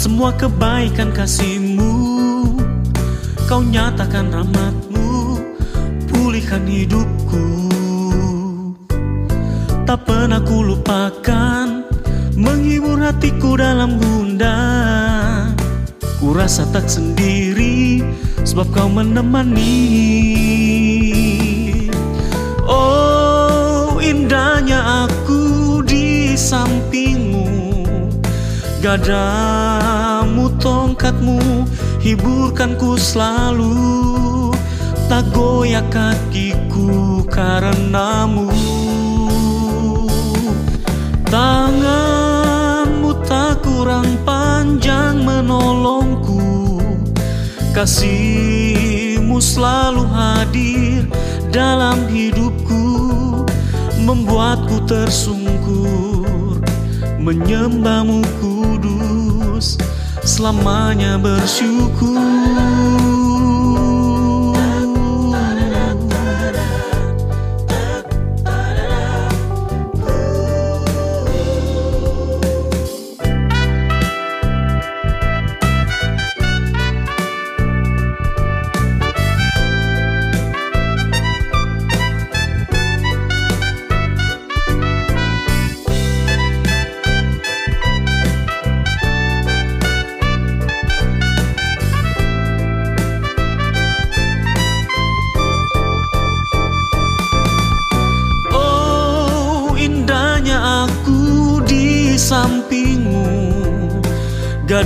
semua kebaikan kasihmu. Kau nyatakan rahmatmu Pulihkan hidupku. Tak pernah ku lupakan Menghibur hatiku dalam gundah. Ku rasa tak sendiri Sebab kau menemani. Oh indahnya aku di sampingmu Gadamu tongkatmu hiburkan ku selalu. Tak goyah kakiku karenamu. Tanganmu tak kurang panjang menolongku. Kasihmu selalu hadir dalam hidupku. Membuatku tersungkur Menyembahmu kudus Selamanya bersyukur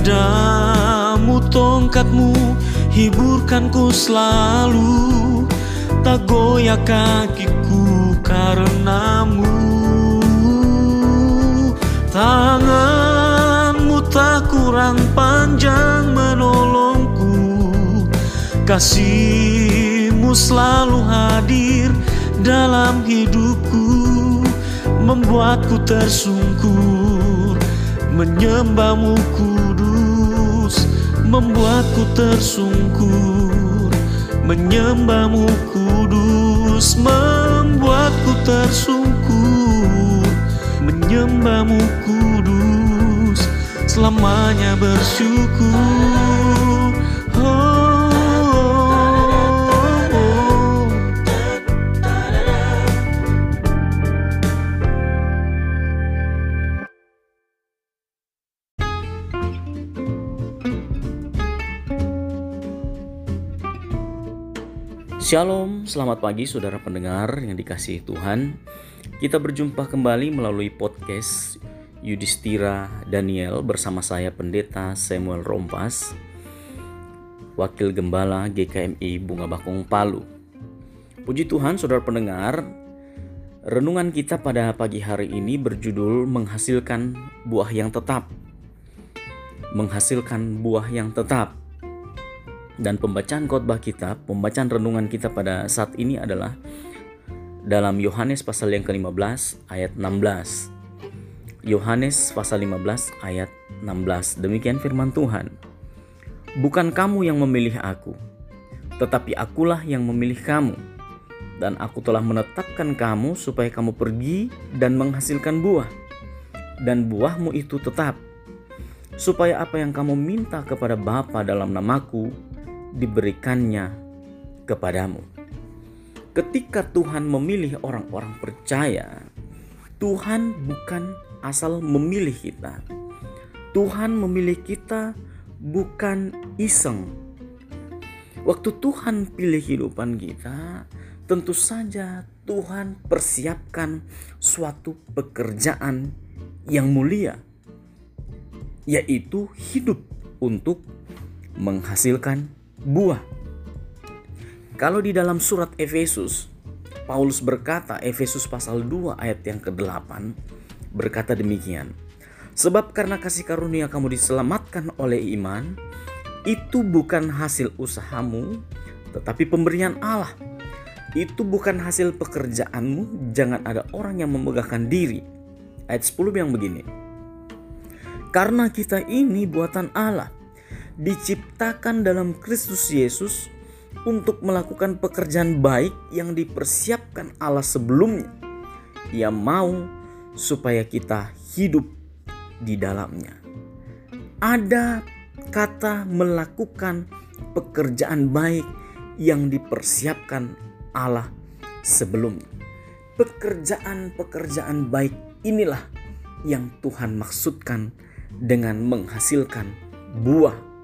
Gadamu tongkatmu hiburkan ku selalu. Tak goyah kakiku karenamu. Tanganmu tak kurang panjang menolongku. Kasihmu selalu hadir dalam hidupku. Membuatku tersungkur Menyembahmu kudus Membuatku tersungkur Menyembahmu kudus Membuatku tersungkur Menyembahmu kudus Selamanya bersyukur Shalom, selamat pagi saudara pendengar yang dikasihi Tuhan. Kita berjumpa kembali melalui podcast Yudhistira Daniel bersama saya Pendeta Samuel Rompas, Wakil Gembala GKMI Bunga Bakung Palu. Puji Tuhan saudara pendengar, renungan kita pada pagi hari ini berjudul menghasilkan buah yang tetap. Menghasilkan buah yang tetap. Dan pembacaan khotbah kita, pembacaan renungan kita pada saat ini adalah dalam Yohanes pasal yang ke-15 ayat 16. Yohanes pasal 15 ayat 16. Demikian firman Tuhan. Bukan kamu yang memilih aku, tetapi akulah yang memilih kamu. Dan aku telah menetapkan kamu supaya kamu pergi dan menghasilkan buah. Dan buahmu itu tetap. Supaya apa yang kamu minta kepada Bapa dalam namaku, diberikannya kepadamu. Ketika Tuhan memilih orang-orang percaya, Tuhan bukan asal memilih kita. Tuhan memilih kita bukan iseng. Waktu Tuhan pilih kehidupan kita, tentu saja Tuhan persiapkan suatu pekerjaan yang mulia, yaitu hidup untuk menghasilkan buah. Kalau di dalam surat Efesus, Paulus berkata Efesus pasal 2 ayat yang ke-8 berkata demikian. Sebab karena kasih karunia kamu diselamatkan oleh iman, itu bukan hasil usahamu, tetapi pemberian Allah. Itu bukan hasil pekerjaanmu, jangan ada orang yang memegahkan diri. Ayat 10 yang begini. Karena kita ini buatan Allah, diciptakan dalam Kristus Yesus untuk melakukan pekerjaan baik yang dipersiapkan Allah sebelumnya. Ia mau supaya kita hidup di dalamnya. ada kata melakukan pekerjaan baik yang dipersiapkan Allah sebelumnya. Pekerjaan-pekerjaan baik inilah yang Tuhan maksudkan dengan menghasilkan buah.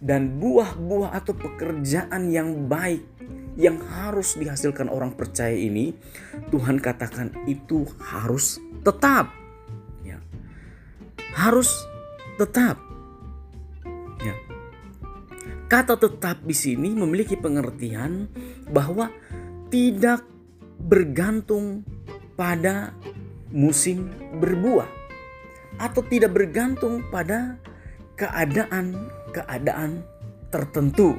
Dan buah-buah atau pekerjaan yang baik yang harus dihasilkan orang percaya ini, Tuhan katakan itu harus tetap. Ya. Harus tetap. Ya. Kata tetap di sini memiliki pengertian bahwa tidak bergantung pada musim berbuah atau tidak bergantung pada keadaan-keadaan tertentu.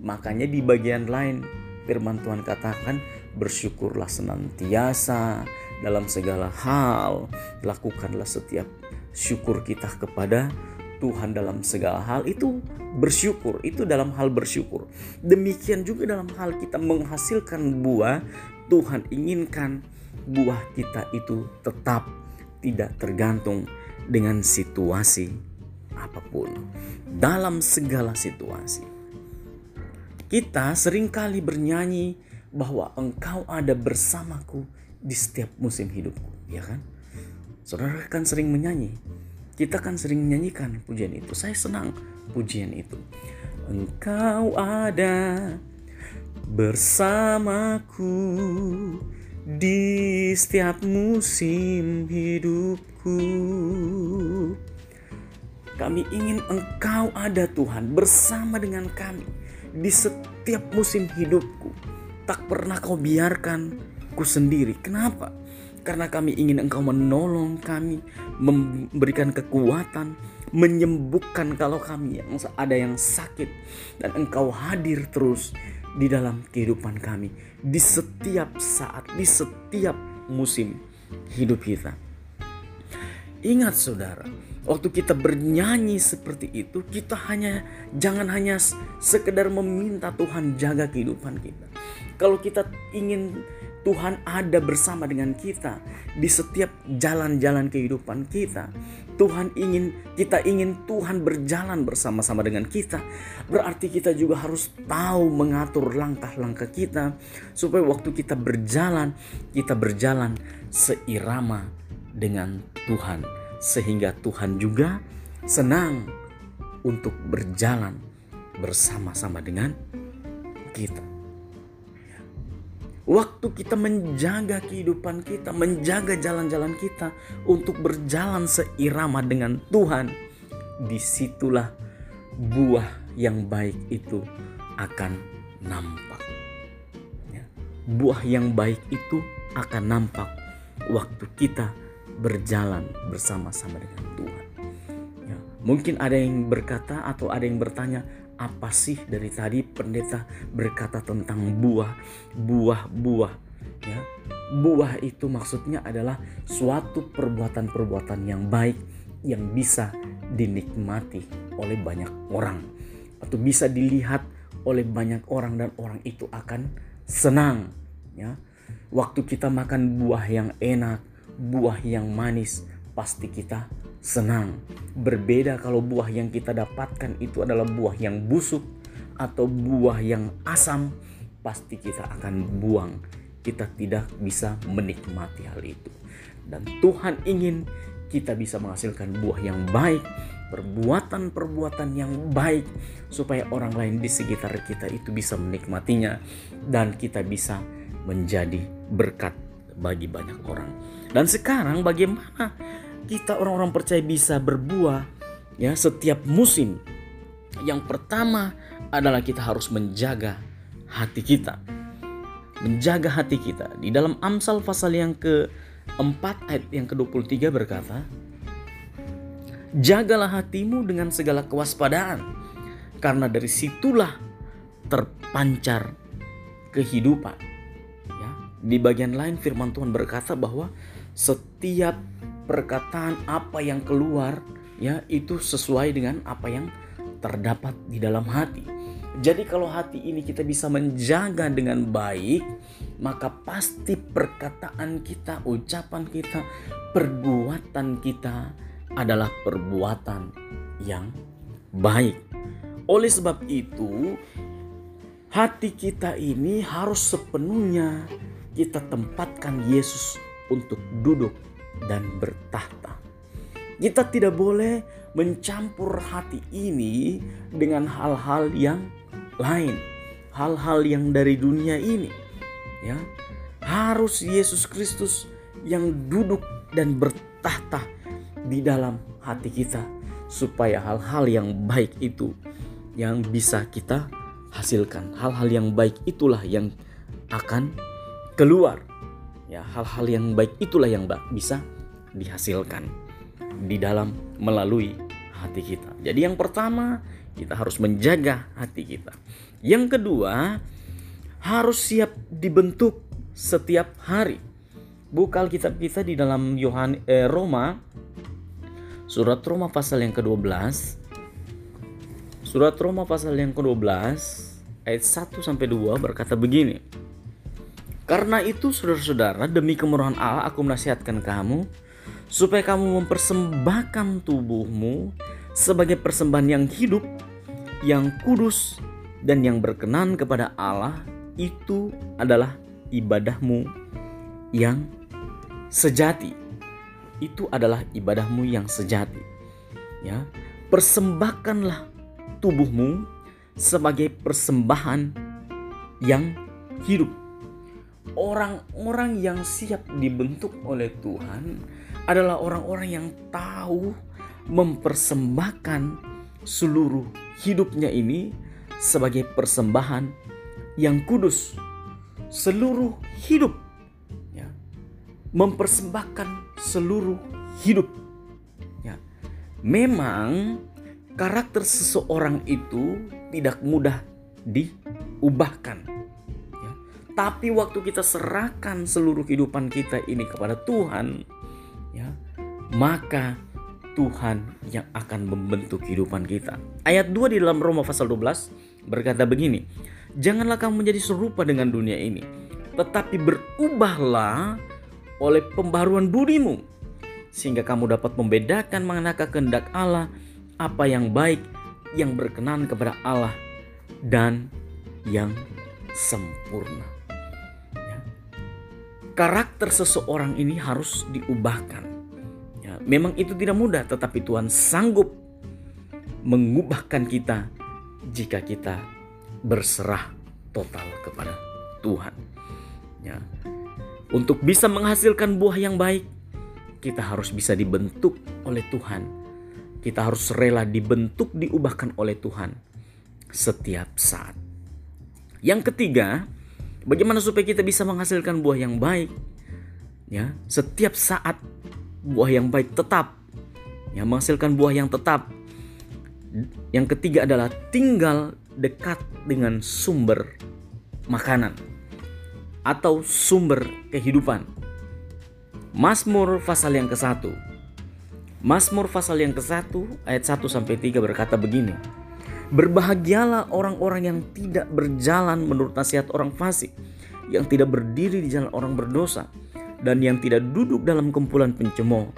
Makanya di bagian lain firman Tuhan katakan bersyukurlah senantiasa dalam segala hal, lakukanlah setiap syukur kita kepada Tuhan dalam segala hal. Itu bersyukur itu dalam hal bersyukur. Demikian juga dalam hal kita menghasilkan buah Tuhan inginkan buah kita itu tetap tidak tergantung dengan situasi apa pun dalam segala situasi kita sering kali bernyanyi bahwa engkau ada bersamaku di setiap musim hidupku ya kan saudara kan sering menyanyi kita kan sering menyanyikan pujian itu. Saya senang pujian itu. Engkau ada bersamaku di setiap musim hidupku. Kami ingin Engkau ada Tuhan bersama dengan kami di setiap musim hidupku. Tak pernah kau biarkan ku sendiri. Kenapa? Karena kami ingin Engkau menolong kami, memberikan kekuatan, menyembuhkan kalau kami yang ada yang sakit dan Engkau hadir terus di dalam kehidupan kami di setiap saat, di setiap musim hidup kita. Ingat saudara, waktu kita bernyanyi seperti itu, kita hanya jangan hanya sekedar meminta Tuhan jaga kehidupan kita. Kalau kita ingin Tuhan ada bersama dengan kita di setiap jalan-jalan kehidupan kita. Tuhan ingin kita ingin Tuhan berjalan bersama-sama dengan kita. Berarti kita juga harus tahu mengatur langkah-langkah kita supaya waktu kita berjalan, kita berjalan seirama dengan Tuhan sehingga Tuhan juga senang untuk berjalan bersama-sama dengan kita. Waktu kita menjaga kehidupan kita, menjaga jalan-jalan kita untuk berjalan seirama dengan Tuhan, di situlah buah yang baik itu akan nampak. Ya. Buah yang baik itu akan nampak waktu kita berjalan bersama-sama dengan Tuhan. Ya. Mungkin ada yang berkata atau ada yang bertanya, apa sih dari tadi pendeta berkata tentang buah, buah, buah, ya. Buah itu maksudnya adalah suatu perbuatan-perbuatan yang baik yang bisa dinikmati oleh banyak orang atau bisa dilihat oleh banyak orang dan orang itu akan senang, ya. Waktu kita makan buah yang enak, buah yang manis, pasti kita senang. Berbeda kalau buah yang kita dapatkan itu adalah buah yang busuk atau buah yang asam, pasti kita akan buang. Kita tidak bisa menikmati hal itu. Dan Tuhan ingin kita bisa menghasilkan buah yang baik, perbuatan-perbuatan yang baik supaya orang lain di sekitar kita itu bisa menikmatinya dan kita bisa menjadi berkat bagi banyak orang. Dan sekarang bagaimana kita orang-orang percaya bisa berbuah ya setiap musim. Yang pertama adalah kita harus menjaga hati kita. Menjaga hati kita. Di dalam Amsal pasal yang ke-4 ayat yang ke-23 berkata, Jagalah hatimu dengan segala kewaspadaan, karena dari situlah terpancar kehidupan. Di bagian lain firman Tuhan berkata bahwa setiap perkataan apa yang keluar ya itu sesuai dengan apa yang terdapat di dalam hati. Jadi kalau hati ini kita bisa menjaga dengan baik, maka pasti perkataan kita, ucapan kita, perbuatan kita adalah perbuatan yang baik. Oleh sebab itu, hati kita ini harus sepenuhnya kita tempatkan Yesus untuk duduk dan bertahta. Kita tidak boleh mencampur hati ini dengan hal-hal yang lain, hal-hal yang dari dunia ini. Ya, harus Yesus Kristus yang duduk dan bertahta di dalam hati kita supaya hal-hal yang baik itu yang bisa kita hasilkan. Hal-hal yang baik itulah yang akan keluar. Ya, hal-hal yang baik itulah yang bisa dihasilkan di dalam melalui hati kita. Jadi yang pertama, kita harus menjaga hati kita. Yang kedua, harus siap dibentuk setiap hari. Buka Alkitab kita di dalam Yohan eh, Roma Surat Roma pasal yang ke-12 Surat Roma pasal yang ke-12 ayat 1 sampai 2 berkata begini Karena itu saudara-saudara demi kemurahan Allah aku menasihatkan kamu supaya kamu mempersembahkan tubuhmu sebagai persembahan yang hidup, yang kudus dan yang berkenan kepada Allah itu adalah ibadahmu yang sejati. Itu adalah ibadahmu yang sejati. Ya, persembahkanlah tubuhmu sebagai persembahan yang hidup. Orang-orang yang siap dibentuk oleh Tuhan adalah orang-orang yang tahu mempersembahkan seluruh hidupnya ini sebagai persembahan yang kudus. Seluruh hidup ya, mempersembahkan seluruh hidup. Ya. Memang karakter seseorang itu tidak mudah diubahkan. Tapi waktu kita serahkan seluruh kehidupan kita ini kepada Tuhan, ya, maka Tuhan yang akan membentuk kehidupan kita. Ayat 2 di dalam Roma pasal 12 berkata begini, Janganlah kamu menjadi serupa dengan dunia ini, tetapi berubahlah oleh pembaruan budimu, sehingga kamu dapat membedakan manakah kehendak Allah, apa yang baik, yang berkenan kepada Allah, dan yang sempurna. Karakter seseorang ini harus diubahkan. Ya, memang itu tidak mudah, tetapi Tuhan sanggup mengubahkan kita jika kita berserah total kepada Tuhan. Ya. Untuk bisa menghasilkan buah yang baik, kita harus bisa dibentuk oleh Tuhan. Kita harus rela dibentuk, diubahkan oleh Tuhan setiap saat. Yang ketiga, bagaimana supaya kita bisa menghasilkan buah yang baik? Ya, setiap saat buah yang baik tetap. Ya, menghasilkan buah yang tetap. Yang ketiga adalah tinggal dekat dengan sumber makanan atau sumber kehidupan. Mazmur pasal yang ke-1. Mazmur pasal yang ke-1 ayat 1 sampai 3 berkata begini. Berbahagialah orang-orang yang tidak berjalan menurut nasihat orang fasik, yang tidak berdiri di jalan orang berdosa, dan yang tidak duduk dalam kumpulan pencemooh,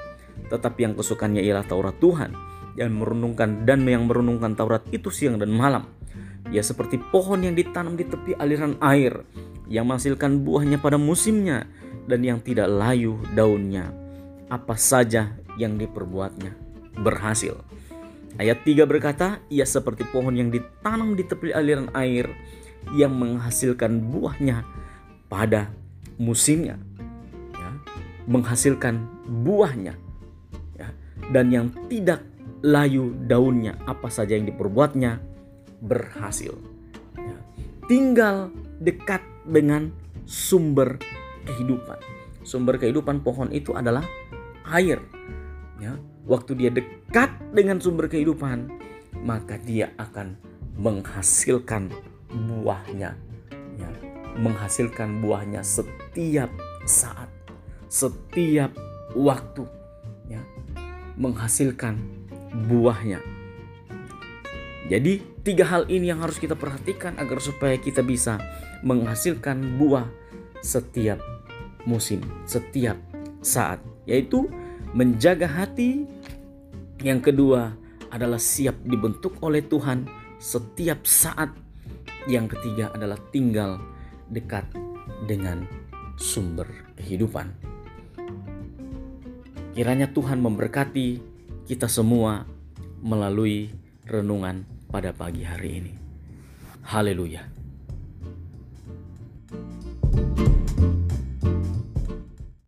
tetapi yang kesukaannya ialah Taurat Tuhan, yang merenungkan dan yang merenungkan Taurat itu siang dan malam. Ia seperti pohon yang ditanam di tepi aliran air, yang menghasilkan buahnya pada musimnya dan yang tidak layu daunnya. Apa saja yang diperbuatnya berhasil. Ayat 3 berkata, ia seperti pohon yang ditanam di tepi aliran air yang menghasilkan buahnya pada musimnya. Ya, menghasilkan buahnya. Ya, dan yang tidak layu daunnya, apa saja yang diperbuatnya berhasil. Ya, tinggal dekat dengan sumber kehidupan. Sumber kehidupan pohon itu adalah air. Ya, waktu dia dekat dengan sumber kehidupan, maka dia akan menghasilkan buahnya. Ya, menghasilkan buahnya setiap saat, setiap waktu. Ya, menghasilkan buahnya. Jadi tiga hal ini yang harus kita perhatikan agar supaya kita bisa menghasilkan buah setiap musim, setiap saat, yaitu menjaga hati. Yang kedua adalah siap dibentuk oleh Tuhan setiap saat. Yang ketiga adalah tinggal dekat dengan sumber kehidupan. Kiranya Tuhan memberkati kita semua melalui renungan pada pagi hari ini. Haleluya!